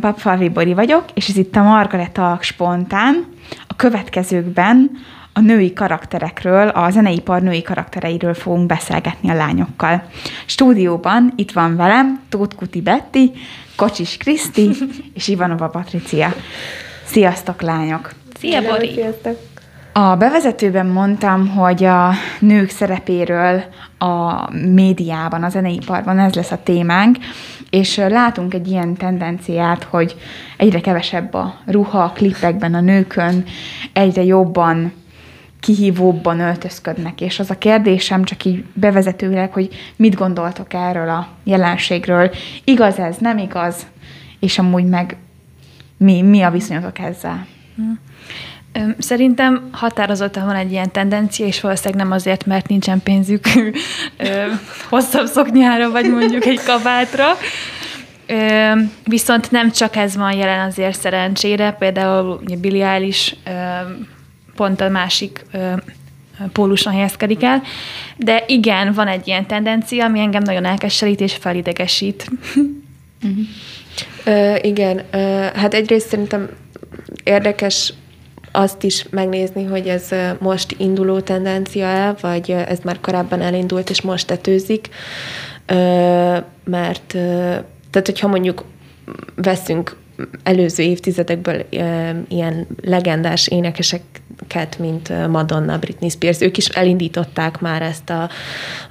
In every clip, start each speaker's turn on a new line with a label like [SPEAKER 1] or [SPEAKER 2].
[SPEAKER 1] Én Papfalvi Bori vagyok, és ez itt a Margareta Spontán. A következőkben a női karakterekről, a zeneipar női karaktereiről fogunk beszélgetni a lányokkal. Stúdióban itt van velem Tóth Kuti Betty, Kocsis Kriszti és Ivanova Patricia. Sziasztok, lányok!
[SPEAKER 2] Szia, Bori!
[SPEAKER 3] Sziasztok!
[SPEAKER 1] A bevezetőben mondtam, hogy a nők szerepéről a médiában, a zeneiparban ez lesz a témánk, és látunk egy ilyen tendenciát, hogy egyre kevesebb a ruha a klipekben a nőkön, egyre jobban kihívóbban öltözködnek, és az a kérdésem csak így bevezetőleg, hogy mit gondoltok erről a jelenségről, igaz ez, nem igaz, és amúgy meg mi, mi a viszonyotok ezzel?
[SPEAKER 2] Szerintem határozottan van egy ilyen tendencia, és valószínűleg nem azért, mert nincsen pénzük hosszabb szoknyára, vagy mondjuk egy kabátra. Viszont nem csak ez van jelen azért szerencsére, például Billie Eilish pont a másik póluson helyezkedik el, de igen, van egy ilyen tendencia, ami engem nagyon elkeserít és felidegesít.
[SPEAKER 3] Uh-huh. Ö, igen, ö, hát egyrészt szerintem érdekes azt is megnézni, hogy ez most induló tendencia vagy ez már korábban elindult, és most tetőzik, mert tehát, hogyha mondjuk veszünk előző évtizedekből ilyen legendás énekeseket, mint Madonna, Britney Spears, ők is elindították már ezt a,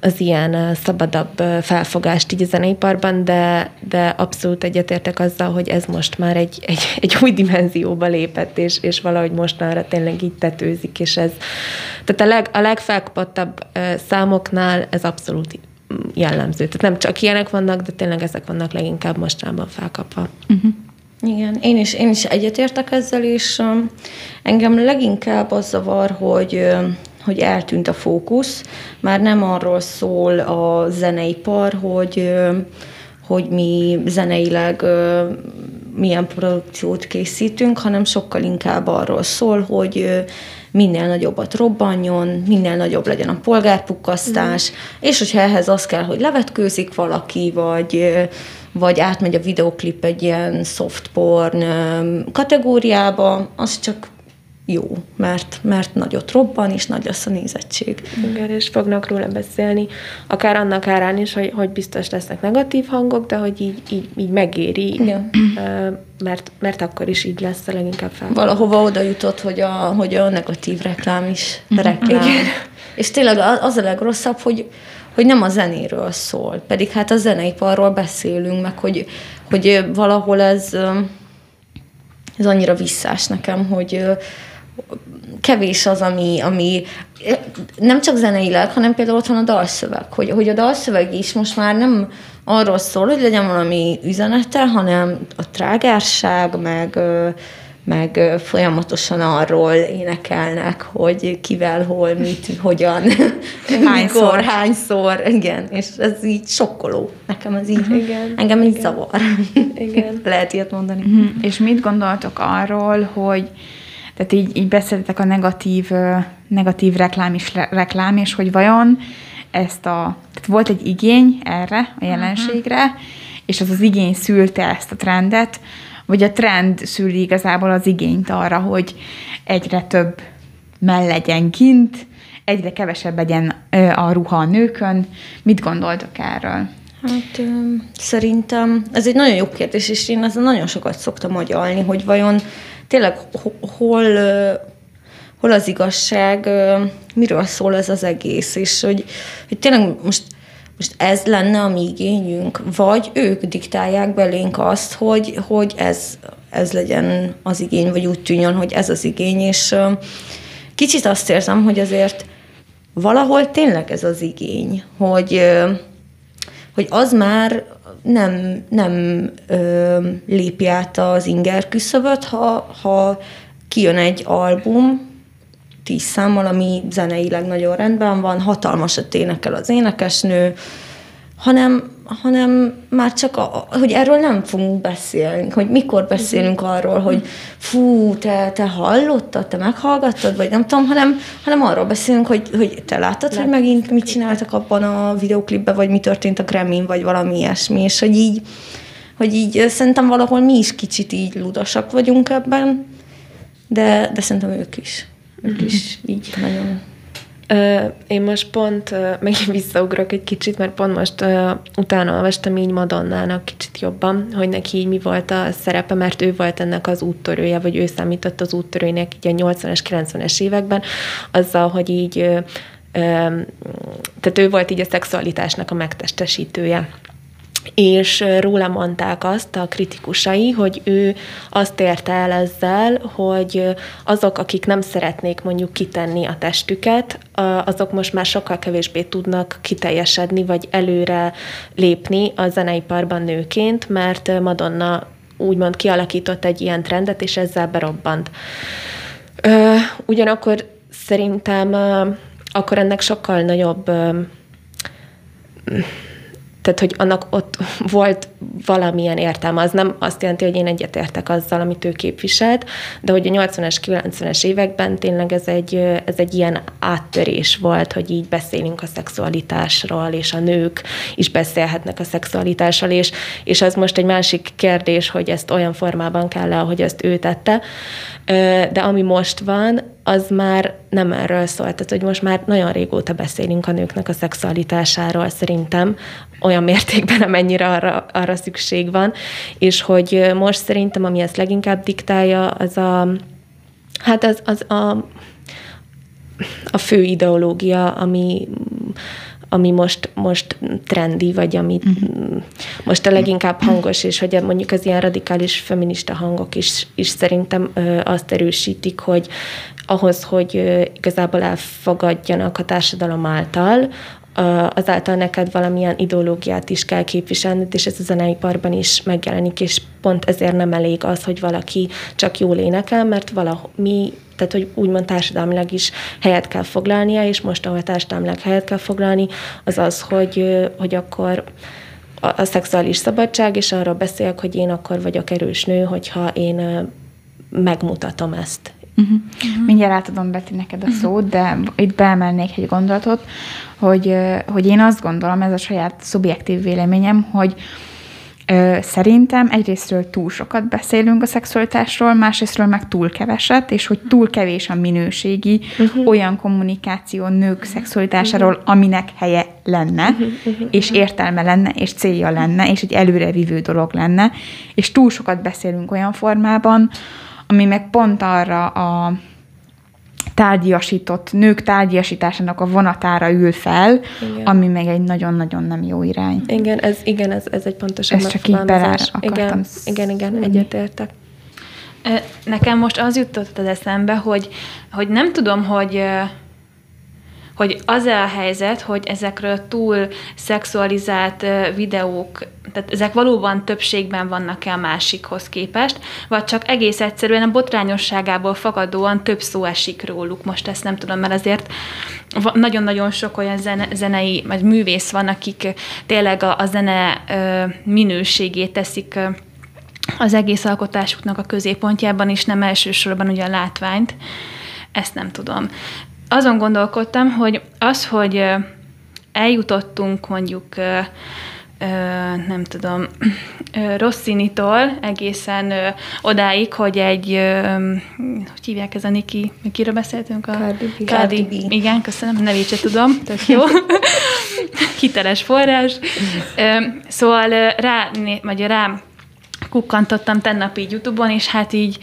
[SPEAKER 3] az ilyen szabadabb felfogást így a zeneiparban, de, de abszolút egyetértek azzal, hogy ez most már egy, egy, egy új dimenzióba lépett, és, és valahogy mostanra tényleg így tetőzik, és ez, tehát a, leg, a legfelkapottabb számoknál ez abszolút jellemző. Tehát nem csak ilyenek vannak, de tényleg ezek vannak leginkább mostanában felkapva. Uh-huh.
[SPEAKER 4] Igen, én is, én is egyetértek ezzel, és engem leginkább az zavar, hogy, hogy eltűnt a fókusz. Már nem arról szól a zeneipar, hogy, hogy mi zeneileg milyen produkciót készítünk, hanem sokkal inkább arról szól, hogy minél nagyobbat robbanjon, minél nagyobb legyen a polgárpukkasztás, mm. és hogyha ehhez az kell, hogy levetkőzik valaki, vagy vagy átmegy a videoklip egy ilyen soft porn kategóriába, az csak jó, mert, mert nagyot robban, és nagy lesz a nézettség.
[SPEAKER 3] Igen, és fognak róla beszélni, akár annak árán is, hogy, hogy biztos lesznek negatív hangok, de hogy így, így, így megéri, Igen. mert, mert akkor is így lesz a leginkább fel.
[SPEAKER 4] Valahova oda jutott, hogy a, hogy a negatív reklám is mhm. reklám. Igen. És tényleg az a legrosszabb, hogy, hogy nem a zenéről szól, pedig hát a zeneiparról beszélünk, meg hogy, hogy valahol ez, ez annyira visszás nekem, hogy kevés az, ami, ami nem csak zeneileg, hanem például ott van a dalszöveg, hogy, hogy a dalszöveg is most már nem arról szól, hogy legyen valami üzenete, hanem a trágárság, meg meg folyamatosan arról énekelnek, hogy kivel, hol, mit, hogyan, hányszor, mikor, hányszor, igen, és ez így sokkoló. Nekem ez így, igen, engem így zavar. Igen. Lehet ilyet mondani. Uh-huh.
[SPEAKER 1] És mit gondoltok arról, hogy tehát így, így beszéltek a negatív, negatív reklám és reklám, és hogy vajon ezt a, tehát volt egy igény erre a jelenségre, uh-huh. és az az igény szülte ezt a trendet, vagy a trend szüli igazából az igényt arra, hogy egyre több mell legyen kint, egyre kevesebb legyen a ruha a nőkön. Mit gondoltok erről?
[SPEAKER 4] Hát szerintem ez egy nagyon jó kérdés, és én ezen nagyon sokat szoktam agyalni, hogy vajon tényleg hol, hol az igazság, miről szól ez az egész, és hogy, hogy tényleg most most ez lenne a mi igényünk, vagy ők diktálják belénk azt, hogy, hogy ez, ez legyen az igény, vagy úgy tűnjön, hogy ez az igény, és kicsit azt érzem, hogy azért valahol tényleg ez az igény, hogy, hogy az már nem, nem ö, lépi át az inger küszöböt, ha, ha kijön egy album, tíz számmal, ami zeneileg nagyon rendben van, hatalmasat énekel az énekesnő, hanem, hanem már csak, a, hogy erről nem fogunk beszélni, hogy mikor beszélünk arról, hogy fú, te, te hallottad, te meghallgattad, vagy nem tudom, hanem, hanem arról beszélünk, hogy, hogy te láttad, Lát, hogy megint mit csináltak abban a videoklipben, vagy mi történt a Kremin, vagy valami ilyesmi, és hogy így, hogy így szerintem valahol mi is kicsit így ludasak vagyunk ebben, de, de szerintem ők is. Ők is így nagyon.
[SPEAKER 3] Én most pont, megint visszaugrok egy kicsit, mert pont most utána olvastam így Madonnának kicsit jobban, hogy neki így mi volt a szerepe, mert ő volt ennek az úttörője, vagy ő számított az úttörőnek így a 80-es, 90-es években, azzal, hogy így tehát ő volt így a szexualitásnak a megtestesítője és róla mondták azt a kritikusai, hogy ő azt érte el ezzel, hogy azok, akik nem szeretnék mondjuk kitenni a testüket, azok most már sokkal kevésbé tudnak kiteljesedni, vagy előre lépni a zeneiparban nőként, mert Madonna úgymond kialakított egy ilyen trendet, és ezzel berobbant. Ugyanakkor szerintem akkor ennek sokkal nagyobb tehát, hogy annak ott volt valamilyen értelme. Az nem azt jelenti, hogy én egyetértek azzal, amit ő képviselt, de hogy a 80-es, 90-es években tényleg ez egy, ez egy ilyen áttörés volt, hogy így beszélünk a szexualitásról, és a nők is beszélhetnek a szexualitásról, és, és az most egy másik kérdés, hogy ezt olyan formában kell le, ahogy ezt ő tette. De ami most van, az már nem erről szólt. Tehát, hogy most már nagyon régóta beszélünk a nőknek a szexualitásáról, szerintem olyan mértékben, amennyire arra, arra szükség van, és hogy most szerintem, ami ezt leginkább diktálja, az a, hát az, az a, a fő ideológia, ami ami most, most trendi, vagy ami uh-huh. most a leginkább hangos, és hogy mondjuk az ilyen radikális feminista hangok is, is szerintem ö, azt erősítik, hogy ahhoz, hogy igazából elfogadjanak a társadalom által, azáltal neked valamilyen ideológiát is kell képviselned, és ez a zeneiparban is megjelenik, és pont ezért nem elég az, hogy valaki csak jól énekel, mert valami, tehát hogy úgymond társadalmilag is helyet kell foglalnia, és most, ahol társadalmilag helyet kell foglalni, az az, hogy, hogy akkor a, a szexuális szabadság, és arról beszélek, hogy én akkor vagyok erős nő, hogyha én megmutatom ezt.
[SPEAKER 1] Uh-huh. Uh-huh. Mindjárt átadom Beti neked a szót, de itt beemelnék egy gondolatot, hogy, hogy én azt gondolom, ez a saját szubjektív véleményem, hogy Ö, szerintem egyrésztről túl sokat beszélünk a szexualitásról, másrésztről meg túl keveset, és hogy túl kevés a minőségi uh-huh. olyan kommunikáció nők szexualitásáról, uh-huh. aminek helye lenne, uh-huh. Uh-huh. és értelme lenne, és célja lenne, és egy előrevívő dolog lenne, és túl sokat beszélünk olyan formában, ami meg pont arra a tárgyasított, nők tárgyasításának a vonatára ül fel, igen. ami meg egy nagyon-nagyon nem jó irány.
[SPEAKER 3] Igen, ez, igen, ez, ez egy pontosabb
[SPEAKER 1] Ez csak így bele
[SPEAKER 3] igen, igen, igen, egyetértek.
[SPEAKER 2] Nekem most az jutott az eszembe, hogy, hogy nem tudom, hogy hogy az a helyzet, hogy ezekről túl szexualizált videók, tehát ezek valóban többségben vannak-e a másikhoz képest, vagy csak egész egyszerűen a botrányosságából fakadóan több szó esik róluk. Most ezt nem tudom, mert azért nagyon-nagyon sok olyan zene, zenei, vagy művész van, akik tényleg a, a zene minőségét teszik az egész alkotásuknak a középpontjában, és nem elsősorban ugye a látványt. Ezt nem tudom azon gondolkodtam, hogy az, hogy eljutottunk mondjuk nem tudom, Rosszinitól egészen odáig, hogy egy, hogy hívják ez a Niki, kiről beszéltünk? A
[SPEAKER 3] Cardi
[SPEAKER 2] B. Cardi B. Igen, köszönöm, nevét se tudom, tök jó. Hiteles forrás. Szóval rá, vagy rá kukkantottam tennap így Youtube-on, és hát így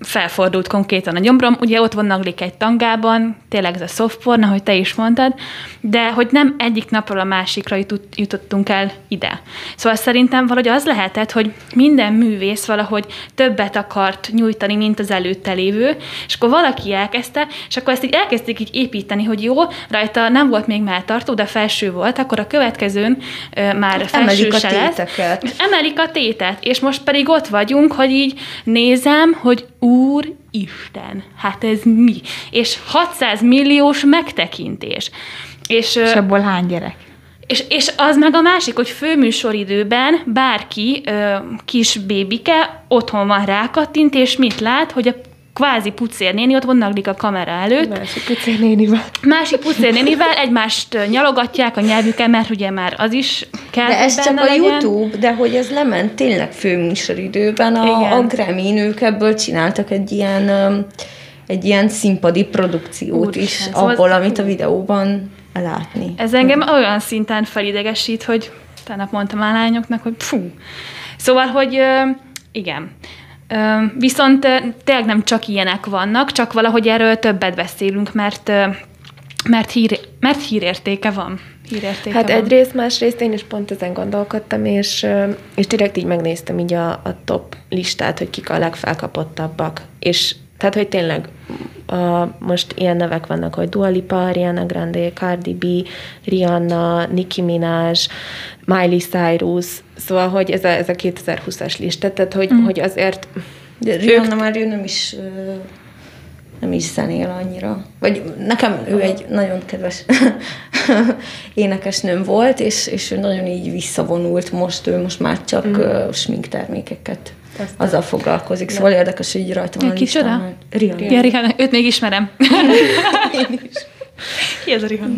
[SPEAKER 2] felfordult konkrétan a gyomrom. Ugye ott van Naglik egy tangában, tényleg ez a softporn, ahogy te is mondtad, de hogy nem egyik napról a másikra jutottunk el ide. Szóval szerintem valahogy az lehetett, hogy minden művész valahogy többet akart nyújtani, mint az előtte lévő, és akkor valaki elkezdte, és akkor ezt így elkezdték így építeni, hogy jó, rajta nem volt még melltartó, de felső volt, akkor a következőn ö, már felső
[SPEAKER 4] Emelik a téteket.
[SPEAKER 2] lesz. Emelik a tétet, és most pedig ott vagyunk, hogy így nézem, hogy Úr Isten, hát ez mi? És 600 milliós megtekintés. És,
[SPEAKER 1] és abból hány gyerek?
[SPEAKER 2] És, és az meg a másik, hogy főműsoridőben bárki, ö, kis bébike otthon van rákattint, és mit lát, hogy a kvázi pucérnéni ott vonnak a kamera előtt.
[SPEAKER 3] Másik pucérnénivel.
[SPEAKER 2] Másik pucérnénivel egymást nyalogatják a nyelvükkel, mert ugye már az is kell,
[SPEAKER 4] De ez csak
[SPEAKER 2] benne
[SPEAKER 4] a
[SPEAKER 2] legyen.
[SPEAKER 4] YouTube, de hogy ez lement tényleg főműsoridőben, a,
[SPEAKER 2] Igen.
[SPEAKER 4] a Grammy nők ebből csináltak egy ilyen, egy ilyen színpadi produkciót
[SPEAKER 2] Úristen,
[SPEAKER 4] is,
[SPEAKER 2] szóval-
[SPEAKER 4] abból, amit a videóban látni.
[SPEAKER 2] Ez engem olyan szinten felidegesít, hogy tegnap mondtam a lányoknak, hogy fú. Szóval, hogy igen. Viszont tényleg nem csak ilyenek vannak, csak valahogy erről többet beszélünk, mert, mert, hír, mert hírértéke van. Hírértéke
[SPEAKER 3] Hát
[SPEAKER 2] van.
[SPEAKER 3] egyrészt, másrészt én is pont ezen gondolkodtam, és, és direkt így megnéztem így a, a top listát, hogy kik a legfelkapottabbak. És tehát, hogy tényleg a, most ilyen nevek vannak, hogy Dua Lipa, Ariana Grande, Cardi B, Rihanna, Nicki Minaj, Miley Cyrus, szóval, hogy ez a, ez a 2020-as lista, tehát, hogy, mm. hogy azért
[SPEAKER 4] De Rihanna már ő nem is nem is zenél annyira. Vagy nekem ő egy nagyon kedves énekesnőm volt, és, és ő nagyon így visszavonult most, ő most már csak mm. uh, sminktermékeket azzal foglalkozik. Szóval érdekes, hogy így rajta van
[SPEAKER 2] Kicsoda?
[SPEAKER 4] Rihanna.
[SPEAKER 2] Ja, Rihanna, őt még ismerem. Ki ez a Rihanna?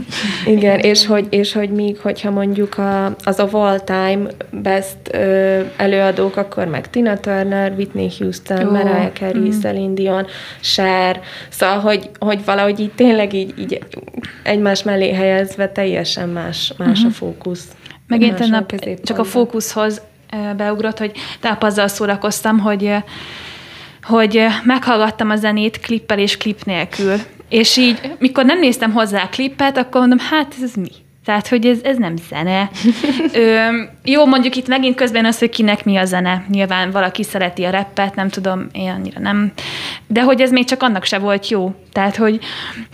[SPEAKER 3] Igen, és hogy, és hogy míg, hogyha mondjuk a, az a all-time best ö, előadók, akkor meg Tina Turner, Whitney Houston,
[SPEAKER 2] Ó,
[SPEAKER 3] Mariah Carey, mm. Celine Dion, Cher, szóval, hogy, hogy valahogy így tényleg így, így egymás mellé helyezve teljesen más, más uh-huh. a fókusz.
[SPEAKER 2] Megint
[SPEAKER 3] Más a
[SPEAKER 2] tegnap csak a fókuszhoz beugrott, hogy tegnap azzal szórakoztam, hogy, hogy meghallgattam a zenét klippel és klip nélkül. És így, mikor nem néztem hozzá a klippet, akkor mondom, hát ez mi? Tehát, hogy ez, ez nem zene. Ö, jó, mondjuk itt megint közben az, hogy kinek mi a zene. Nyilván valaki szereti a rappet, nem tudom, én annyira nem. De hogy ez még csak annak se volt jó. Tehát, hogy,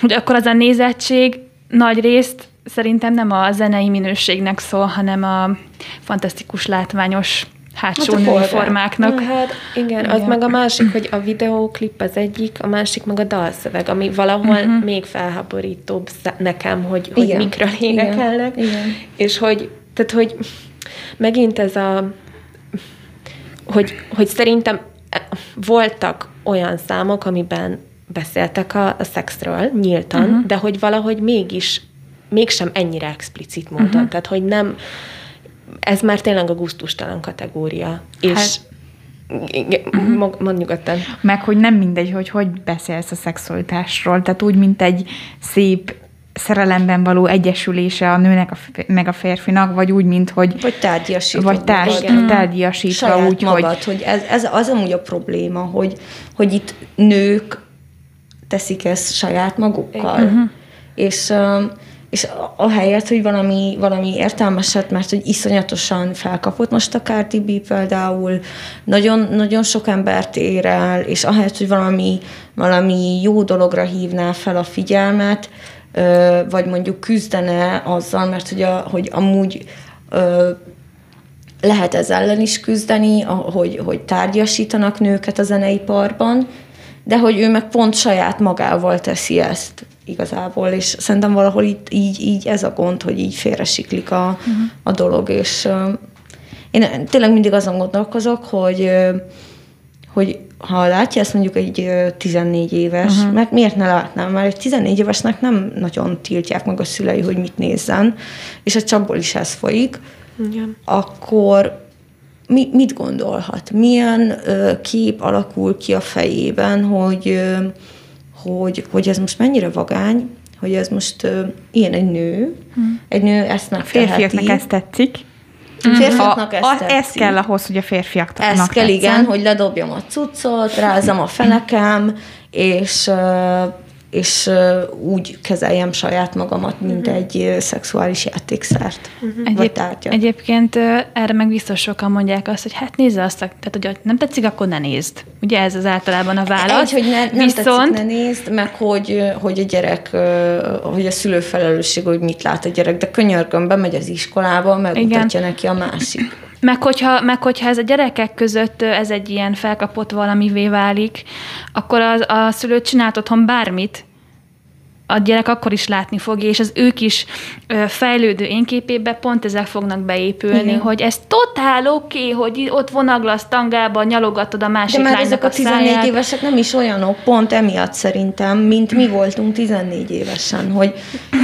[SPEAKER 2] hogy akkor az a nézettség nagy részt szerintem nem a zenei minőségnek szól, hanem a fantasztikus látványos hátsó
[SPEAKER 4] Hát
[SPEAKER 2] női formáknak.
[SPEAKER 3] Hát igen, az
[SPEAKER 2] Igen.
[SPEAKER 3] meg a másik, hogy a videóklip az egyik, a másik meg a dalszöveg, ami valahol uh-huh. még felháborítóbb nekem, hogy, hogy
[SPEAKER 4] Igen.
[SPEAKER 3] mikről
[SPEAKER 4] Igen.
[SPEAKER 3] énekelnek.
[SPEAKER 4] Igen.
[SPEAKER 3] És hogy, tehát hogy megint ez a, hogy, hogy szerintem voltak olyan számok, amiben beszéltek a, a szexről nyíltan, uh-huh. de hogy valahogy mégis, mégsem ennyire explicit módon. Uh-huh. Tehát, hogy nem, ez már tényleg a gusztustalan kategória. És
[SPEAKER 1] Hát-
[SPEAKER 3] igen, uh-huh. mond nyugodtan.
[SPEAKER 1] Meg, hogy nem mindegy, hogy hogy beszélsz a szexualitásról. Tehát úgy, mint egy szép szerelemben való egyesülése a nőnek a f- meg a férfinak, vagy úgy, mint hogy
[SPEAKER 4] Vagy tárgyasítva.
[SPEAKER 1] vagy társ, tárgyasítva
[SPEAKER 4] saját
[SPEAKER 1] úgy,
[SPEAKER 4] magad,
[SPEAKER 1] hogy
[SPEAKER 4] hogy ez, ez az amúgy a probléma, hogy, hogy itt nők teszik ezt saját magukkal. Uh-huh. És, öm, és ahelyett, hogy valami, valami értelmeset, mert hogy iszonyatosan felkapott most a Cardi B például, nagyon, nagyon sok embert ér el, és ahelyett, hogy valami, valami jó dologra hívná fel a figyelmet, vagy mondjuk küzdene azzal, mert hogy, a, hogy amúgy lehet ez ellen is küzdeni, hogy, hogy tárgyasítanak nőket a zeneiparban, de hogy ő meg pont saját magával teszi ezt igazából, és szerintem valahol itt, így, így ez a gond, hogy így félresiklik a, uh-huh. a dolog, és én tényleg mindig azon gondolkozok, hogy hogy ha látja ezt mondjuk egy ö, 14 éves, uh-huh. mert miért ne látnám? Már egy 14 évesnek nem nagyon tiltják meg a szülei, hogy mit nézzen, és a csapból is ez folyik,
[SPEAKER 3] Igen.
[SPEAKER 4] akkor mi, mit gondolhat? Milyen ö, kép alakul ki a fejében, hogy, ö, hogy, hogy ez most mennyire vagány, hogy ez most ö, ilyen egy nő, hmm. egy nő ezt megteheti.
[SPEAKER 1] férfiaknak ez tetszik.
[SPEAKER 4] Férfiaknak ez
[SPEAKER 1] a,
[SPEAKER 4] tetszik.
[SPEAKER 1] ez kell ahhoz, hogy a férfiaknak
[SPEAKER 4] Ez kell,
[SPEAKER 1] tetszen.
[SPEAKER 4] igen, hogy ledobjam a cuccot, rázam a fenekem, és, ö, és úgy kezeljem saját magamat, mint egy ö, szexuális játékszert. Vagy
[SPEAKER 2] Egyéb,
[SPEAKER 4] tárgyat.
[SPEAKER 2] egyébként erre meg biztos sokan mondják azt, hogy hát nézze azt, tehát hogy nem tetszik, akkor ne nézd. Ugye ez az általában a válasz.
[SPEAKER 4] Egy, hogy ne, nem
[SPEAKER 2] Viszont,
[SPEAKER 4] tetszik, ne nézd, meg hogy, hogy a gyerek, hogy a szülő felelősség, hogy mit lát a gyerek, de könyörgöm, bemegy az iskolába, megmutatja neki a másik.
[SPEAKER 2] Meg hogyha, meg hogyha ez a gyerekek között ez egy ilyen felkapott valamivé válik, akkor az, a szülő csinált otthon bármit, a gyerek akkor is látni fogja, és az ők is fejlődő énképébe pont ezek fognak beépülni, Igen. hogy ez totál oké, okay, hogy ott vonaglasz tangába, nyalogatod a másik
[SPEAKER 4] De már ezek a 14
[SPEAKER 2] száját.
[SPEAKER 4] évesek nem is olyanok, pont emiatt szerintem, mint mi voltunk 14 évesen, hogy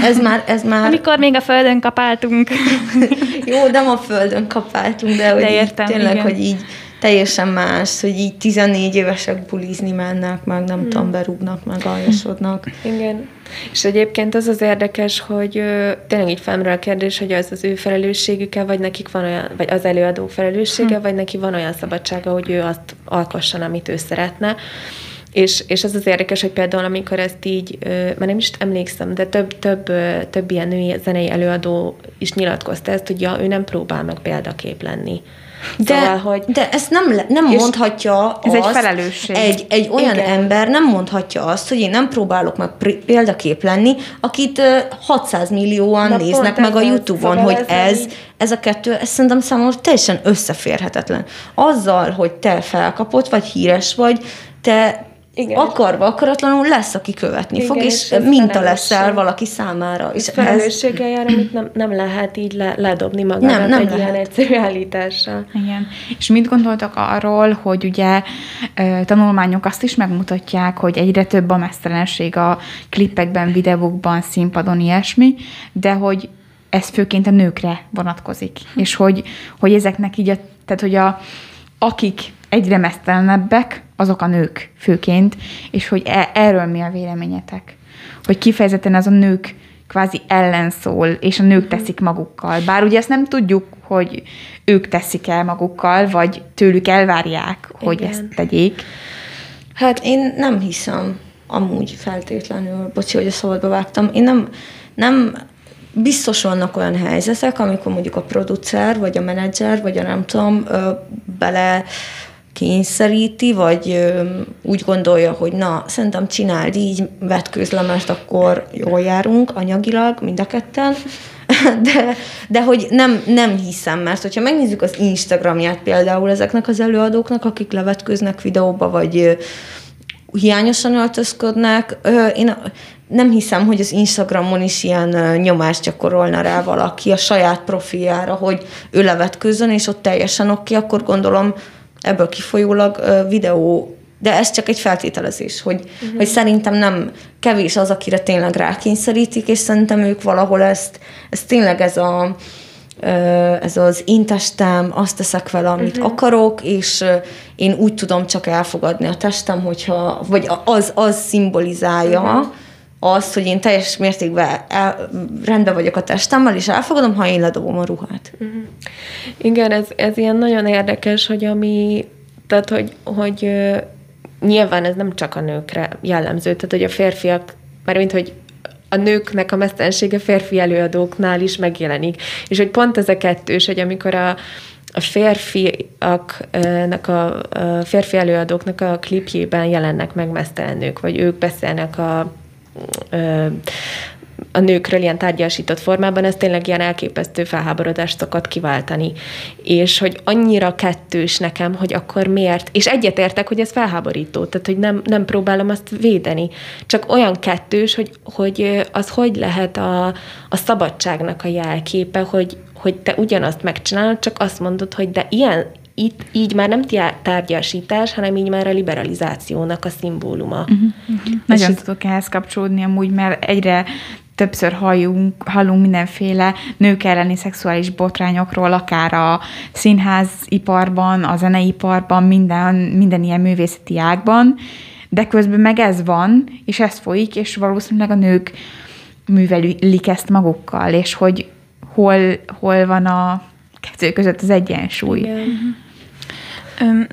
[SPEAKER 4] ez már, ez már...
[SPEAKER 2] Amikor még a földön kapáltunk.
[SPEAKER 4] Jó, nem a földön kapáltunk, de, hogy
[SPEAKER 2] De
[SPEAKER 4] így,
[SPEAKER 2] értem,
[SPEAKER 4] tényleg,
[SPEAKER 2] igen.
[SPEAKER 4] hogy így teljesen más, hogy így 14 évesek bulizni mennek, meg nem tudom, berúgnak, meg aljasodnak.
[SPEAKER 3] Igen. És egyébként az az érdekes, hogy ö, tényleg így felmerül a kérdés, hogy az az ő felelősségük-e, vagy nekik van olyan, vagy az előadó felelőssége, hm. vagy neki van olyan szabadsága, hogy ő azt alkosson, amit ő szeretne. És, és az az érdekes, hogy például amikor ezt így, már nem is emlékszem, de több, több, több ilyen női zenei előadó is nyilatkozta ezt, hogy ja, ő nem próbál meg példakép lenni.
[SPEAKER 4] De,
[SPEAKER 3] Szóval, hogy
[SPEAKER 4] de ezt nem, nem mondhatja
[SPEAKER 1] ez egy
[SPEAKER 4] azt,
[SPEAKER 1] felelősség.
[SPEAKER 4] Egy, egy olyan
[SPEAKER 3] Igen.
[SPEAKER 4] Ember nem mondhatja azt, hogy én nem próbálok meg példakép lenni, akit ö, 600 millióan
[SPEAKER 3] Na,
[SPEAKER 4] néznek meg a. YouTube-on,
[SPEAKER 3] Szóval
[SPEAKER 4] hogy
[SPEAKER 3] ez
[SPEAKER 4] ez,
[SPEAKER 3] így-
[SPEAKER 4] ez a kettő, ez szerintem számomra teljesen összeférhetetlen. Azzal, hogy te felkapott, vagy híres vagy, te
[SPEAKER 3] Igen.
[SPEAKER 4] Akarva, akaratlanul lesz, aki követni
[SPEAKER 3] Igen,
[SPEAKER 4] fog,
[SPEAKER 3] és
[SPEAKER 4] és minta leszel valaki számára. És ez,
[SPEAKER 3] felelősséggel jár, amit nem, nem lehet így le, ledobni magának
[SPEAKER 4] Nem, nem
[SPEAKER 3] egy
[SPEAKER 4] lehet.
[SPEAKER 3] ilyen egyszerű állítással.
[SPEAKER 1] Igen. És mit gondoltak arról, hogy ugye tanulmányok azt is megmutatják, hogy egyre több a mesztelenség a klippekben, videókban, színpadon, ilyesmi, de hogy ez főként a nőkre vonatkozik. És hogy, hogy ezeknek így, a, tehát hogy a, akik egyre mesztelenebbek, azok a nők főként, és hogy e, erről mi a véleményetek? Hogy kifejezetten az a nők kvázi ellenszól, és a nők teszik magukkal. Bár ugye ezt nem tudjuk, hogy ők teszik el magukkal, vagy tőlük elvárják, hogy
[SPEAKER 3] Igen.
[SPEAKER 1] ezt tegyék.
[SPEAKER 4] Hát én nem hiszem amúgy feltétlenül, bocsi, hogy a szabadba vágtam, én nem, nem biztos vannak olyan helyzetek, amikor mondjuk a producer, vagy a menedzser, vagy a nem tudom, bele kényszeríti, vagy úgy gondolja, hogy na, szerintem csináld így, vetkőzlemest, akkor jól járunk anyagilag, mind a ketten. De, de hogy nem, nem hiszem, mert hogyha megnézzük az Instagramját például ezeknek az előadóknak, akik levetkőznek videóba, vagy hiányosan öltözködnek, én nem hiszem, hogy az Instagramon is ilyen nyomást gyakorolna rá valaki a saját profiljára, hogy ő levetkőzzön, és ott teljesen oké, akkor gondolom ebből kifolyólag videó, de ez csak egy feltételezés, hogy, uh-huh. hogy szerintem nem kevés az, akire tényleg rákényszerítik, és szerintem ők valahol ezt, ez tényleg ez a ez az én testem, azt teszek vele, amit uh-huh. akarok, és én úgy tudom csak elfogadni a testem, hogyha, vagy az, az szimbolizálja uh-huh. Azt, hogy én teljes mértékben el, rendben vagyok a testemmel, és elfogadom, ha én ledobom a ruhát. Uh-huh.
[SPEAKER 3] Igen, ez, ez ilyen nagyon érdekes, hogy ami, tehát hogy, hogy nyilván ez nem csak a nőkre jellemző, tehát hogy a férfiak, mármint hogy a nőknek a mesztelensége férfi előadóknál is megjelenik. És hogy pont ez a kettős, hogy amikor a, a férfiaknak, a, a férfi előadóknak a klipjében jelennek meg mesztelen nők, vagy ők beszélnek a, a nőkről ilyen tárgyasított formában, ez tényleg ilyen elképesztő felháborodást szokott kiváltani. És hogy annyira kettős nekem, hogy akkor miért, és egyetértek, hogy ez felháborító, tehát hogy nem, nem próbálom azt védeni, csak olyan kettős, hogy, hogy az hogy lehet a, a szabadságnak a jelképe, hogy, hogy te ugyanazt megcsinálod, csak azt mondod, hogy de ilyen, itt így már nem tárgyasítás, hanem így már a liberalizációnak a szimbóluma. Uh-huh.
[SPEAKER 1] Nagyon
[SPEAKER 3] ez-
[SPEAKER 1] tudok ehhez kapcsolódni amúgy, mert egyre többször halljunk, hallunk mindenféle nők elleni szexuális botrányokról, akár a színháziparban, a zeneiparban, minden, minden ilyen művészeti ágban, de közben meg ez van, és ez folyik, és valószínűleg a nők művelik ezt magukkal, és hogy hol, hol van a kettő között az egyensúly.
[SPEAKER 3] Igen.
[SPEAKER 2] Öm,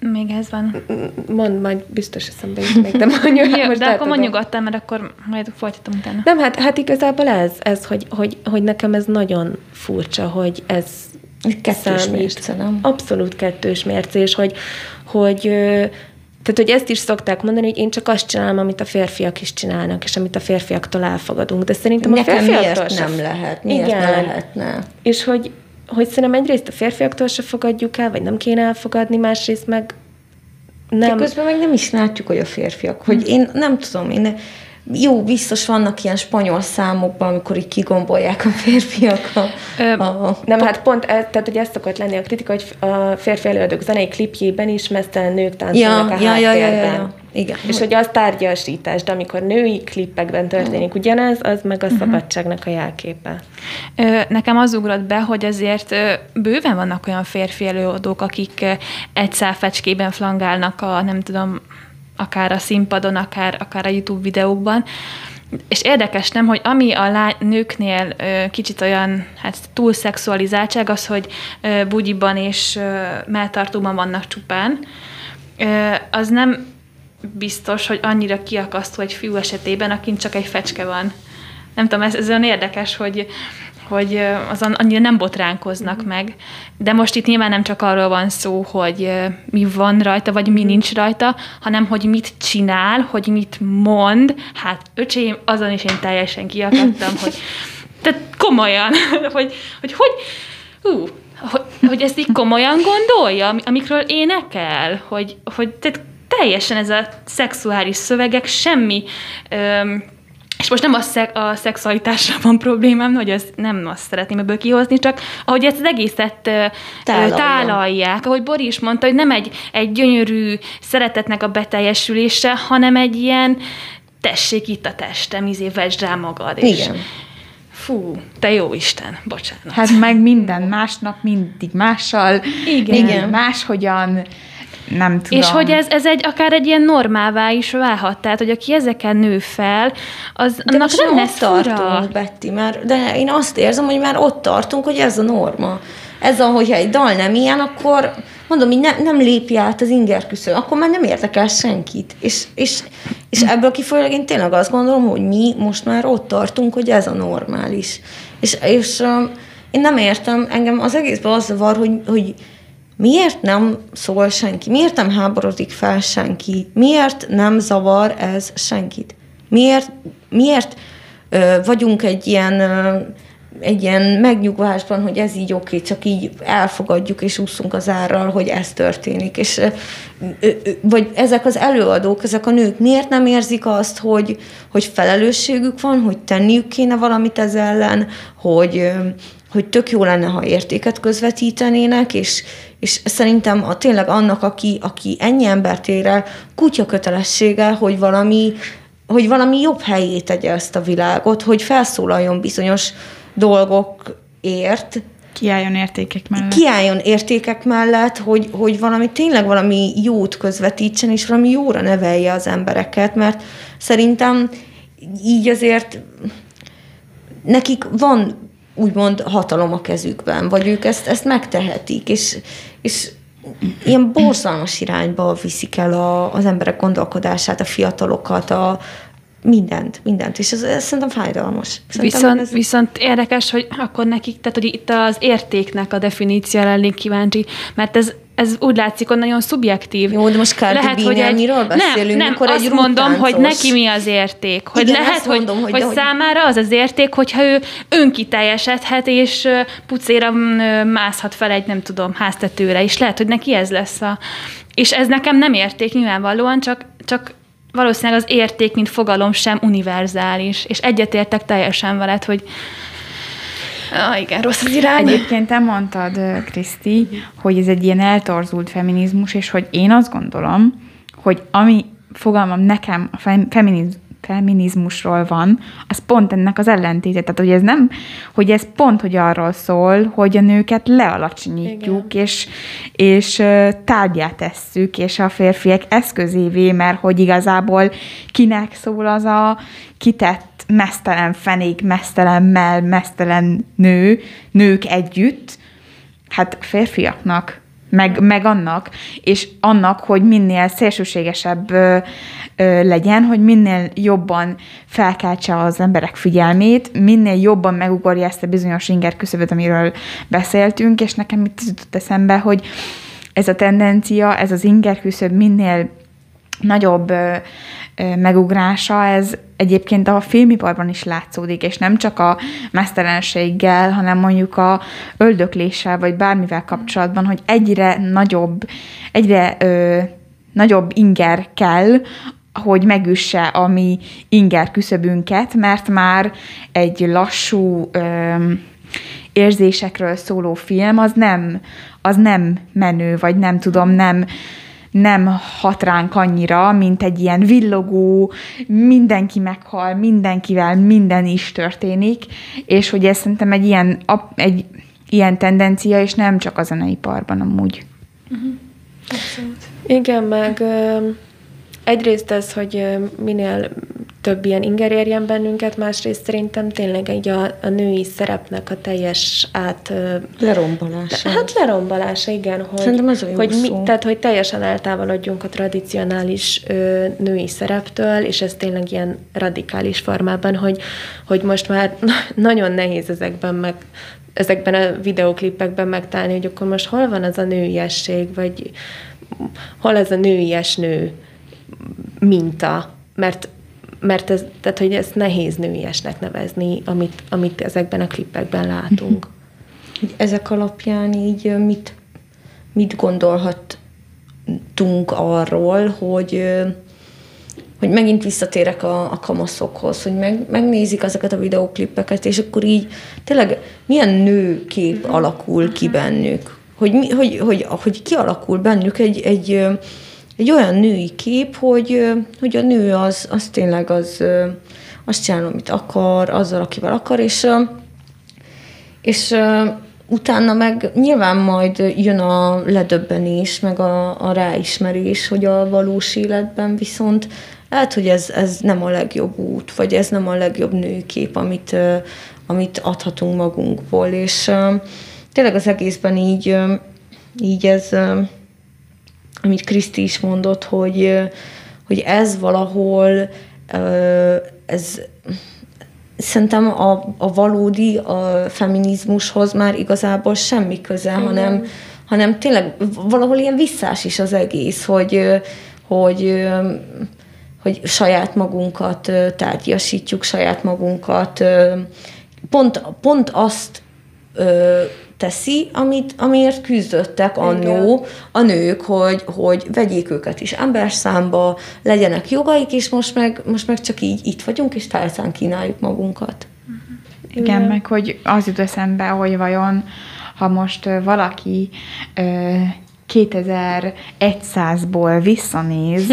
[SPEAKER 2] még ez van.
[SPEAKER 3] Mond, majd biztos eszembe jut még, de mondjuk.
[SPEAKER 2] Jó,
[SPEAKER 3] most
[SPEAKER 2] de akkor mondj
[SPEAKER 3] átadom.
[SPEAKER 2] nyugodtan, mert akkor majd folytatom utána.
[SPEAKER 3] Nem, hát, hát igazából ez, ez hogy, hogy, hogy nekem ez nagyon furcsa, hogy ez
[SPEAKER 4] kettős mérce, nem?
[SPEAKER 3] Abszolút kettős mércés, hogy, hogy ö, tehát, hogy ezt is szokták mondani, hogy én csak azt csinálom, amit a férfiak is csinálnak, és amit a férfiaktól elfogadunk. De szerintem a
[SPEAKER 4] Nekem
[SPEAKER 3] férfiaktól
[SPEAKER 4] miért nem lehet? Miért
[SPEAKER 3] Igen.
[SPEAKER 4] ne lehetne?
[SPEAKER 3] És hogy, hogy szerintem egyrészt a férfiaktól se fogadjuk el, vagy nem kéne elfogadni, másrészt meg
[SPEAKER 4] Nem. De közben meg nem is látjuk, hogy a férfiak, hogy én nem tudom, én jó, biztos vannak ilyen spanyol számokban, amikor így kigombolják a férfiak a,
[SPEAKER 3] Ö, a... Nem, hát pont ez, tehát, hogy ez szokott lenni a kritika, hogy a férfi előadók zenei klipjében is mesztelen nők táncolnak ja, a ja, háttérben. Ja, ja, ja, ja. Igen. És hogy az tárgyasítás, de amikor női klippekben történik ugyanez, az meg a mhm. szabadságnak a jelképe.
[SPEAKER 2] Nekem az ugrott be, hogy azért bőven vannak olyan férfi előadók, akik egy fecskében flangálnak a, nem tudom, akár a színpadon, akár, akár a YouTube videókban, és érdekes nem, hogy ami a lány, nőknél ö, kicsit olyan hát túl szexualizáltság, az, hogy ö, bugyiban és ö, melltartóban vannak csupán, ö, az nem biztos, hogy annyira kiakasztó egy fiú esetében, akin csak egy fecske van. Nem tudom, ez, ez olyan érdekes, hogy, hogy azon annyira nem botránkoznak mm. meg. De most itt nyilván nem csak arról van szó, hogy mi van rajta, vagy mi nincs rajta, hanem hogy mit csinál, hogy mit mond. Hát öcsém, azon is én teljesen kiakadtam, hogy tehát komolyan, hogy hogy, hogy hú, hogy, hogy ezt így komolyan gondolja, amikről énekel, hogy, hogy tehát teljesen ez a szexuális szövegek, semmi öm, és most nem a, szek, a szexualitásra van problémám, hogy ez nem azt szeretném ebből kihozni, csak ahogy ezt az egészet Tálalja. tálalják, ahogy Bori is mondta, hogy nem egy, egy gyönyörű szeretetnek a beteljesülése, hanem egy ilyen tessék itt a testem, izé, vesd rá magad. És Igen. Fú, te jó Isten, bocsánat.
[SPEAKER 1] Hát meg minden másnap mindig mással, Igen. Igen. máshogyan, nem tudom.
[SPEAKER 2] És hogy ez, ez egy, akár egy ilyen normává is válhat, tehát, hogy aki ezeken nő fel, az
[SPEAKER 4] de annak nem lesz tartunk, Betty, mert, de én azt érzem, hogy már ott tartunk, hogy ez a norma. Ez a, hogyha egy dal nem ilyen, akkor mondom, hogy ne, nem lépj át az inger küszöb, akkor már nem érdekel senkit. És, és, és ebből kifolyólag én tényleg azt gondolom, hogy mi most már ott tartunk, hogy ez a normális. És, és um, én nem értem, engem az egészben az zavar, hogy, hogy Miért nem szól senki? Miért nem háborodik fel senki? Miért nem zavar ez senkit? Miért, miért ö, vagyunk egy ilyen, ö, egy ilyen megnyugvásban, hogy ez így oké, csak így elfogadjuk és úszunk az árral, hogy ez történik. És, ö, ö, vagy ezek az előadók, ezek a nők miért nem érzik azt, hogy, hogy felelősségük van, hogy tenniük kéne valamit ez ellen, hogy, ö, hogy tök jó lenne, ha értéket közvetítenének, és, és szerintem a, tényleg annak, aki, aki ennyi embert ér el, kutya kötelessége, hogy valami, hogy valami jobb helyé tegye ezt a világot, hogy felszólaljon bizonyos dolgokért,
[SPEAKER 1] Kiálljon értékek mellett.
[SPEAKER 4] Kiálljon értékek mellett, hogy, hogy valami tényleg valami jót közvetítsen, és valami jóra nevelje az embereket, mert szerintem így azért nekik van úgymond hatalom a kezükben, vagy ők ezt, ezt megtehetik, és, és ilyen borzalmas irányba viszik el a, az emberek gondolkodását, a fiatalokat, a, mindent, mindent, és ez, ez szerintem fájdalmas.
[SPEAKER 2] Szerintem viszont, ez... viszont érdekes, hogy akkor nekik, tehát hogy itt az értéknek a definícióra lennék kíváncsi, mert ez ez úgy látszik, hogy nagyon szubjektív.
[SPEAKER 4] Jó, de most Cardi lehet, hogy egy... miről beszélünk?
[SPEAKER 2] Nem, nem azt mondom, hogy neki mi az érték. Hogy Igen, lehet, hogy, mondom, hogy, hogy, hogy számára az az érték, hogyha ő önkiteljesedhet, és pucéra mászhat fel egy, nem tudom, háztetőre, és lehet, hogy neki ez lesz a... És ez nekem nem érték nyilvánvalóan, csak, csak valószínűleg az érték, mint fogalom sem univerzális, és egyetértek teljesen veled, hogy Ah, igen, rossz az irány.
[SPEAKER 1] Egyébként te mondtad, Kriszti, hogy ez egy ilyen eltorzult feminizmus, és hogy én azt gondolom, hogy ami fogalmam nekem a feminizmus feminizmusról van, az pont ennek az ellentéte. Tehát, hogy ez nem, hogy ez pont, hogy arról szól, hogy a nőket lealacsonyítjuk, Igen. és, és tárgyát tesszük, és a férfiak eszközévé, mert hogy igazából kinek szól az a kitett mesztelen fenék, mesztelen mell, mesztelen nő, nők együtt, hát férfiaknak, meg, meg annak, és annak, hogy minél szélsőségesebb ö, ö, legyen, hogy minél jobban felkeltse az emberek figyelmét, minél jobban megugorja ezt a bizonyos inger küszöböt, amiről beszéltünk, és nekem itt jutott eszembe, hogy ez a tendencia, ez az inger küszöb minél nagyobb ö, megugrása, ez egyébként a filmiparban is látszódik, és nem csak a mesztelenséggel, hanem mondjuk a öldökléssel, vagy bármivel kapcsolatban, hogy egyre nagyobb, egyre ö, nagyobb inger kell hogy megüsse a mi inger küszöbünket, mert már egy lassú öm, érzésekről szóló film, az nem, az nem menő, vagy nem tudom, nem, nem hat ránk annyira, mint egy ilyen villogó, mindenki meghal, mindenkivel minden is történik, és hogy ez szerintem egy ilyen, egy ilyen tendencia, és nem csak a zeneiparban amúgy. Uh-huh.
[SPEAKER 3] Igen, meg egyrészt ez, hogy minél több ilyen inger érjen bennünket, másrészt szerintem tényleg egy a, a női szerepnek a teljes át...
[SPEAKER 4] Lerombolása.
[SPEAKER 3] Hát lerombolása, igen. Hogy,
[SPEAKER 4] szerintem ez a jó
[SPEAKER 3] hogy
[SPEAKER 4] szó.
[SPEAKER 3] Mi, tehát, hogy teljesen eltávolodjunk a tradicionális ö, női szereptől, és ez tényleg ilyen radikális formában, hogy, hogy most már nagyon nehéz ezekben meg ezekben a videóklipekben megtalálni, hogy akkor most hol van az a nőiesség, vagy hol az a nőies nő minta, mert mert ez, tehát, hogy ezt nehéz nőiesnek nevezni, amit, amit ezekben a klippekben látunk.
[SPEAKER 4] Ezek alapján így mit, mit gondolhattunk arról, hogy hogy megint visszatérek a, a kamaszokhoz, hogy meg, megnézik ezeket a videóklippeket, és akkor így tényleg milyen nőkép alakul ki bennük. Hogy, mi, hogy, hogy, hogy kialakul bennük egy, egy, egy olyan női kép, hogy, hogy a nő az, az tényleg az, azt csinál, amit akar, azzal, akivel akar, és, és utána meg nyilván majd jön a ledöbbenés, meg a, a ráismerés, hogy a valós életben viszont lehet, hogy ez, ez nem a legjobb út, vagy ez nem a legjobb nőkép, amit, amit adhatunk magunkból, és tényleg az egészben így, így ez, amit Kriszti is mondott, hogy, hogy ez valahol, ez szerintem a, a valódi a feminizmushoz már igazából semmi köze, Igen. hanem, hanem tényleg valahol ilyen visszás is az egész, hogy, hogy hogy saját magunkat tárgyasítjuk, saját magunkat, pont, pont azt teszi, amit, amiért küzdöttek annó a nők, hogy, hogy vegyék őket is emberszámba, legyenek jogaik, és most meg, most meg csak így itt vagyunk, és tálcán kínáljuk magunkat.
[SPEAKER 1] Igen, Igen, meg hogy az jut eszembe, hogy vajon, ha most valaki ö, 2100-ból visszanéz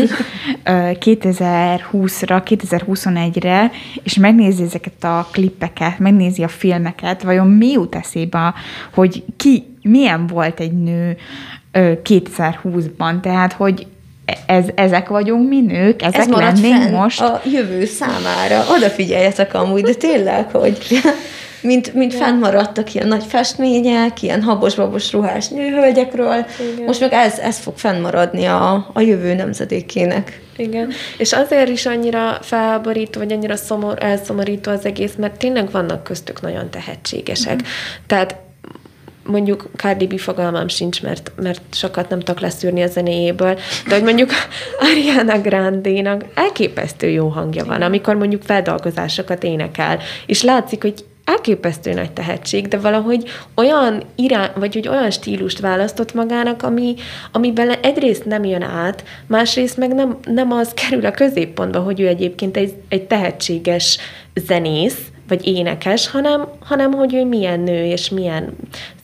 [SPEAKER 1] 2020-ra, 2021-re, és megnézi ezeket a klippeket, megnézi a filmeket, vajon mi jut eszébe, hogy ki, milyen volt egy nő 2020-ban, tehát hogy ez, ezek vagyunk mi nők, ezek ez lennénk most.
[SPEAKER 4] a jövő számára. Odafigyeljetek amúgy, de tényleg, hogy mint, mint fennmaradtak ilyen nagy festmények, ilyen habos-babos ruhás nőhölgyekről. Igen. Most meg ez, ez fog fennmaradni a, a jövő nemzedékének.
[SPEAKER 3] Igen, és azért is annyira felborító, vagy annyira szomor, elszomorító az egész, mert tényleg vannak köztük nagyon tehetségesek. Mm. Tehát mondjuk Cardi B fogalmam sincs, mert, mert sokat nem tudok leszűrni a zenéjéből, de hogy mondjuk Ariana Grande-nak elképesztő jó hangja van, amikor mondjuk feldolgozásokat énekel, és látszik, hogy elképesztő nagy tehetség, de valahogy olyan irány, vagy hogy olyan stílust választott magának, ami, amiben egyrészt nem jön át, másrészt meg nem, nem az kerül a középpontba, hogy ő egyébként egy, egy tehetséges zenész, vagy énekes, hanem, hanem hogy ő milyen nő, és milyen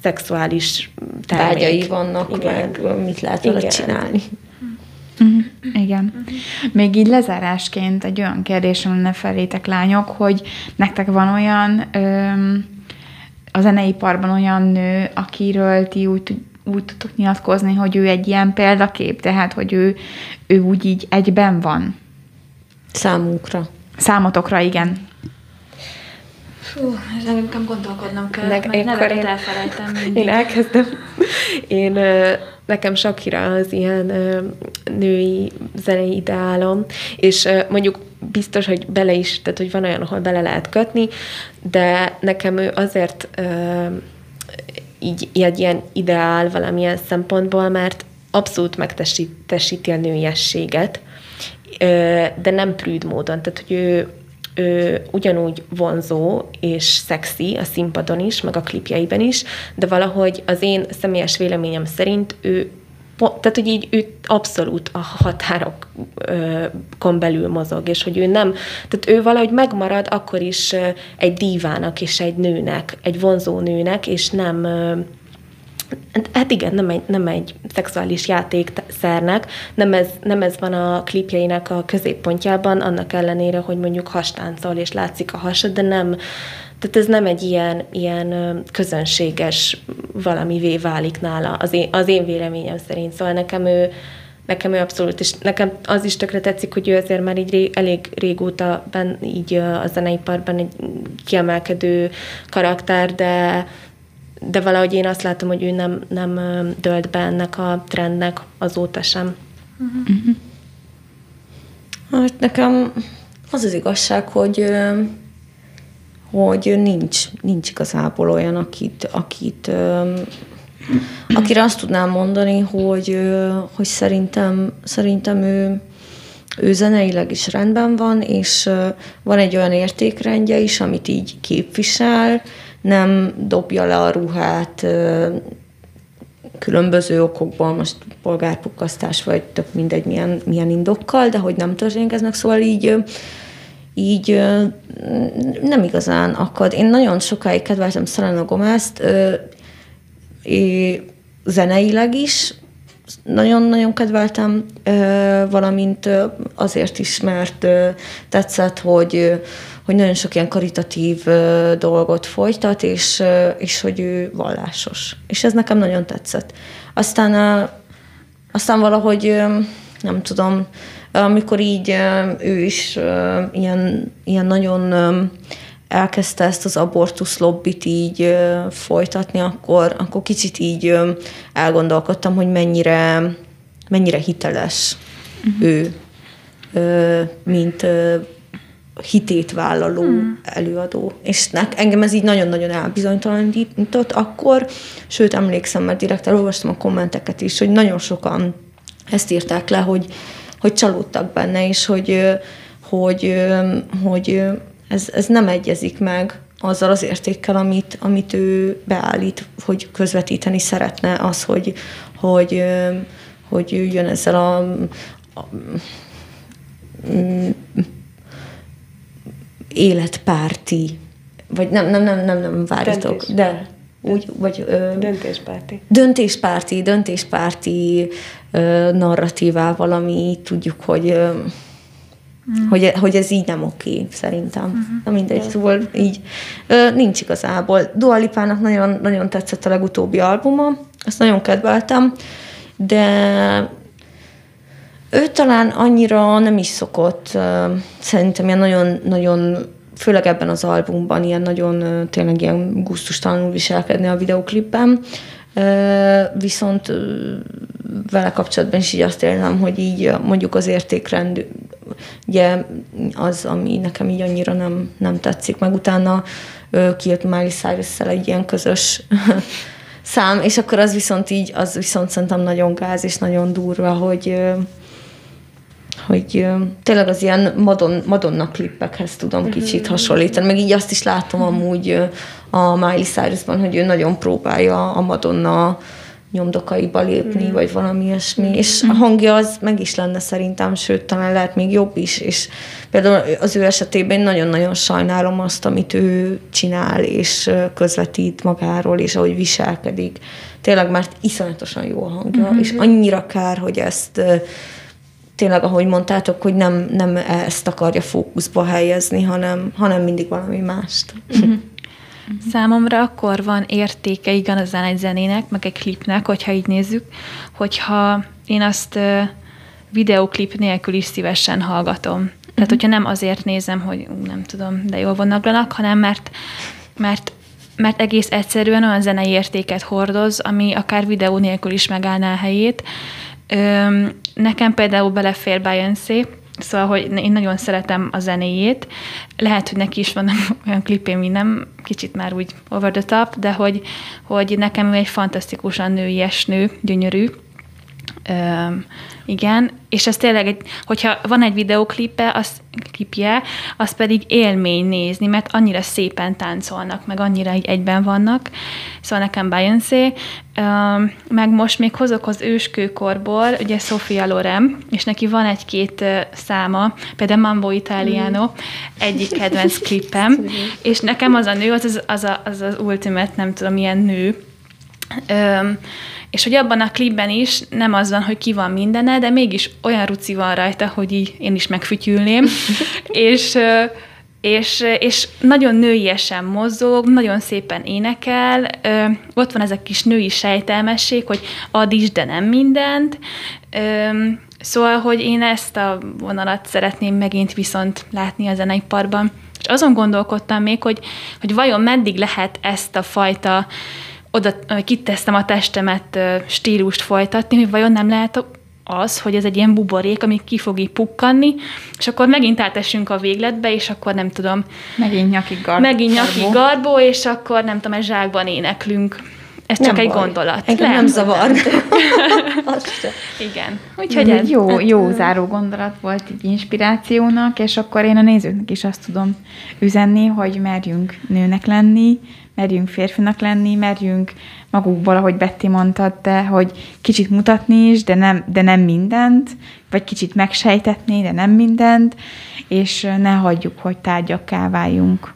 [SPEAKER 3] szexuális
[SPEAKER 4] termék. Vágyai vannak, Igen. meg mit lehet vele csinálni.
[SPEAKER 1] Igen. Még így lezárásként egy olyan kérdésem lenne felétek, lányok, hogy nektek van olyan öm, a zeneiparban olyan nő, akiről ti úgy, úgy tudtok nyilatkozni, hogy ő egy ilyen példakép, tehát, hogy ő, ő úgy így egyben van?
[SPEAKER 4] Számunkra.
[SPEAKER 1] Számotokra, igen.
[SPEAKER 2] Fú, ezen nekem gondolkodnom kell, Nek, mert nevet én, elfelejtem
[SPEAKER 3] mindig. Én elkezdem. Én, nekem Sakira az ilyen női zenei ideálom, és mondjuk biztos, hogy bele is, tehát hogy van olyan, ahol bele lehet kötni, de nekem ő azért így egy ilyen ideál valamilyen szempontból, mert abszolút megtesíti a nőiességet, de nem prűd módon. Tehát, hogy ő ő ugyanúgy vonzó és szexi a színpadon is, meg a klipjeiben is, de valahogy az én személyes véleményem szerint ő tehát, hogy így ő abszolút a határokon belül mozog, és hogy ő nem, tehát ő valahogy megmarad akkor is egy dívának és egy nőnek, egy vonzó nőnek, és nem, Hát igen, nem egy, nem egy szexuális játékszernek, nem ez, nem ez van a klipjeinek a középpontjában, annak ellenére, hogy mondjuk hastáncol és látszik a hasad, de nem, tehát ez nem egy ilyen, ilyen közönséges valamivé válik nála, az én, az én véleményem szerint. Szóval nekem ő, nekem ő abszolút, és nekem az is tökre tetszik, hogy ő azért már így ré, elég régóta ben, így a zeneiparban egy kiemelkedő karakter, de, de valahogy én azt látom, hogy ő nem, nem dölt be ennek a trendnek azóta sem. Uh-huh.
[SPEAKER 4] Hát nekem az az igazság, hogy hogy nincs, nincs igazából olyan, akit, akit akire azt tudnám mondani, hogy, hogy szerintem, szerintem ő, ő zeneileg is rendben van, és van egy olyan értékrendje is, amit így képvisel, nem dobja le a ruhát különböző okokból, most polgárpukkasztás, vagy tök mindegy milyen, milyen indokkal, de hogy nem történik ez meg, szóval így így nem igazán akad. Én nagyon sokáig kedveltem Selena Gomez-t, zeneileg is, nagyon-nagyon kedveltem, valamint azért is, mert tetszett, hogy, hogy nagyon sok ilyen karitatív dolgot folytat, és, és hogy ő vallásos. És ez nekem nagyon tetszett. Aztán, aztán valahogy, nem tudom, amikor így ő is ilyen, ilyen nagyon elkezdte ezt az abortusz lobbit így folytatni, akkor, akkor kicsit így elgondolkodtam, hogy mennyire, mennyire hiteles uh-huh. ő, mint hitét vállaló uh-huh. előadó. És engem ez így nagyon-nagyon elbizonytalanított akkor, sőt emlékszem, mert direkt elolvastam a kommenteket is, hogy nagyon sokan ezt írták le, hogy, hogy csalódtak benne, és hogy, hogy, hogy ez, ez nem egyezik meg azzal az értékkel, amit, amit ő beállít, hogy közvetíteni szeretne, az, hogy, hogy, hogy jön ezzel a, a életpárti, vagy nem, nem, nem, nem, nem várjatok, de úgy, vagy...
[SPEAKER 3] Ö, döntéspárti.
[SPEAKER 4] Döntéspárti, döntéspárti ö, narratívával, ami tudjuk, hogy ö, Mm. Hogy, hogy ez így nem oké, szerintem. Uh-huh. Na mindegy, szóval így ö, nincs igazából. Dua Lipának nagyon, nagyon tetszett a legutóbbi albuma, azt nagyon kedveltem, de ő talán annyira nem is szokott, szerintem ilyen nagyon, nagyon főleg ebben az albumban ilyen nagyon tényleg ilyen gusztustalanul viselkedni a videoklipben. Viszont vele kapcsolatban is így azt érzem, hogy így mondjuk az értékrend ugye az, ami nekem így annyira nem, nem tetszik. Meg utána kijött Miley cyrus egy ilyen közös szám, és akkor az viszont így, az viszont szerintem nagyon gáz és nagyon durva, hogy hogy tényleg az ilyen Madon, Madonna klippekhez tudom mhm. kicsit hasonlítani, meg így azt is látom amúgy a Miley Cyrusban, hogy ő nagyon próbálja a Madonna nyomdokaiba lépni, mm. vagy valami ilyesmi, és a hangja az meg is lenne szerintem, sőt, talán lehet még jobb is, és például az ő esetében nagyon-nagyon sajnálom azt, amit ő csinál, és közvetít magáról, és ahogy viselkedik. Tényleg, mert iszonyatosan jó a hangja, mm-hmm. és annyira kár, hogy ezt tényleg, ahogy mondtátok, hogy nem, nem ezt akarja fókuszba helyezni, hanem, hanem mindig valami mást. Mm-hmm.
[SPEAKER 2] Számomra akkor van értéke igazán egy zenének, meg egy klipnek, hogyha így nézzük, hogyha én azt videoklip nélkül is szívesen hallgatom. Tehát, uh-huh. hogyha nem azért nézem, hogy ú, nem tudom, de jól vonaglanak, hanem mert, mert, mert egész egyszerűen olyan zenei értéket hordoz, ami akár videó nélkül is megállná a helyét. Öm, nekem például belefér Beyoncé, Szóval, hogy én nagyon szeretem a zenéjét. Lehet, hogy neki is van olyan klipé, mi nem kicsit már úgy over the top, de hogy, hogy nekem ő egy fantasztikusan nőies nő, gyönyörű. Öm, igen, és ez tényleg, egy, hogyha van egy videóklipe, az, klipje, az pedig élmény nézni, mert annyira szépen táncolnak, meg annyira így egyben vannak. Szóval nekem Beyoncé, öm, meg most még hozok az őskőkorból, ugye Sofia Loren, és neki van egy-két száma, például Mambo Italiano, mm. egyik kedvenc klipem, és nekem az a nő, az az, az, az, az ultimate, nem tudom, milyen nő, Öm, és hogy abban a klipben is nem az van, hogy ki van mindene, de mégis olyan ruci van rajta, hogy így én is megfütyülném, és, és, és nagyon nőiesen mozog, nagyon szépen énekel, ott van ez a kis női sejtelmesség, hogy ad is, de nem mindent, Szóval, hogy én ezt a vonalat szeretném megint viszont látni a zeneiparban. És azon gondolkodtam még, hogy, hogy vajon meddig lehet ezt a fajta oda kitesztem a testemet stílust folytatni, hogy vajon nem lehet az, hogy ez egy ilyen buborék, ami ki fog így pukkanni, és akkor megint átesünk a végletbe, és akkor nem tudom.
[SPEAKER 1] Megint nyaki garbó.
[SPEAKER 2] Megint nyaki garbó, és akkor nem tudom, egy zsákban éneklünk. Ez csak nem egy baj. gondolat.
[SPEAKER 4] Engem nem zavar.
[SPEAKER 2] Igen. Úgyhogy ez.
[SPEAKER 1] Jó, hát, jó záró gondolat volt így inspirációnak, és akkor én a nézőknek is azt tudom üzenni, hogy merjünk nőnek lenni, merjünk férfinak lenni, merjünk magukból, ahogy Betty mondtad, de hogy kicsit mutatni is, de nem, de nem mindent, vagy kicsit megsejtetni, de nem mindent, és ne hagyjuk, hogy tárgyakká váljunk.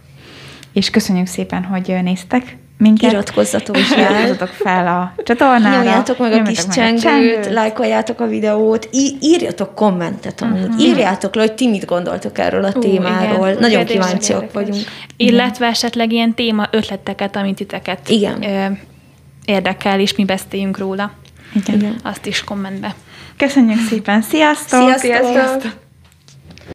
[SPEAKER 1] És köszönjük szépen, hogy néztek minket.
[SPEAKER 4] Iratkozzatok
[SPEAKER 1] és iratkozzatok fel a csatornára.
[SPEAKER 4] Nyomjátok meg a kis csengőt, csengőt, lájkoljátok a videót, í- írjatok kommentet amúgy. Uh-huh. Írjátok le, hogy ti mit gondoltok erről a uh, témáról. Igen, Nagyon kíváncsiak vagyunk.
[SPEAKER 2] Illetve esetleg ilyen téma ötleteket, amit titeket
[SPEAKER 4] igen.
[SPEAKER 2] Ö, érdekel, és mi beszéljünk róla.
[SPEAKER 1] Igen.
[SPEAKER 2] Azt is kommentbe.
[SPEAKER 1] Köszönjük szépen, sziasztok!
[SPEAKER 4] Sziasztok! sziasztok.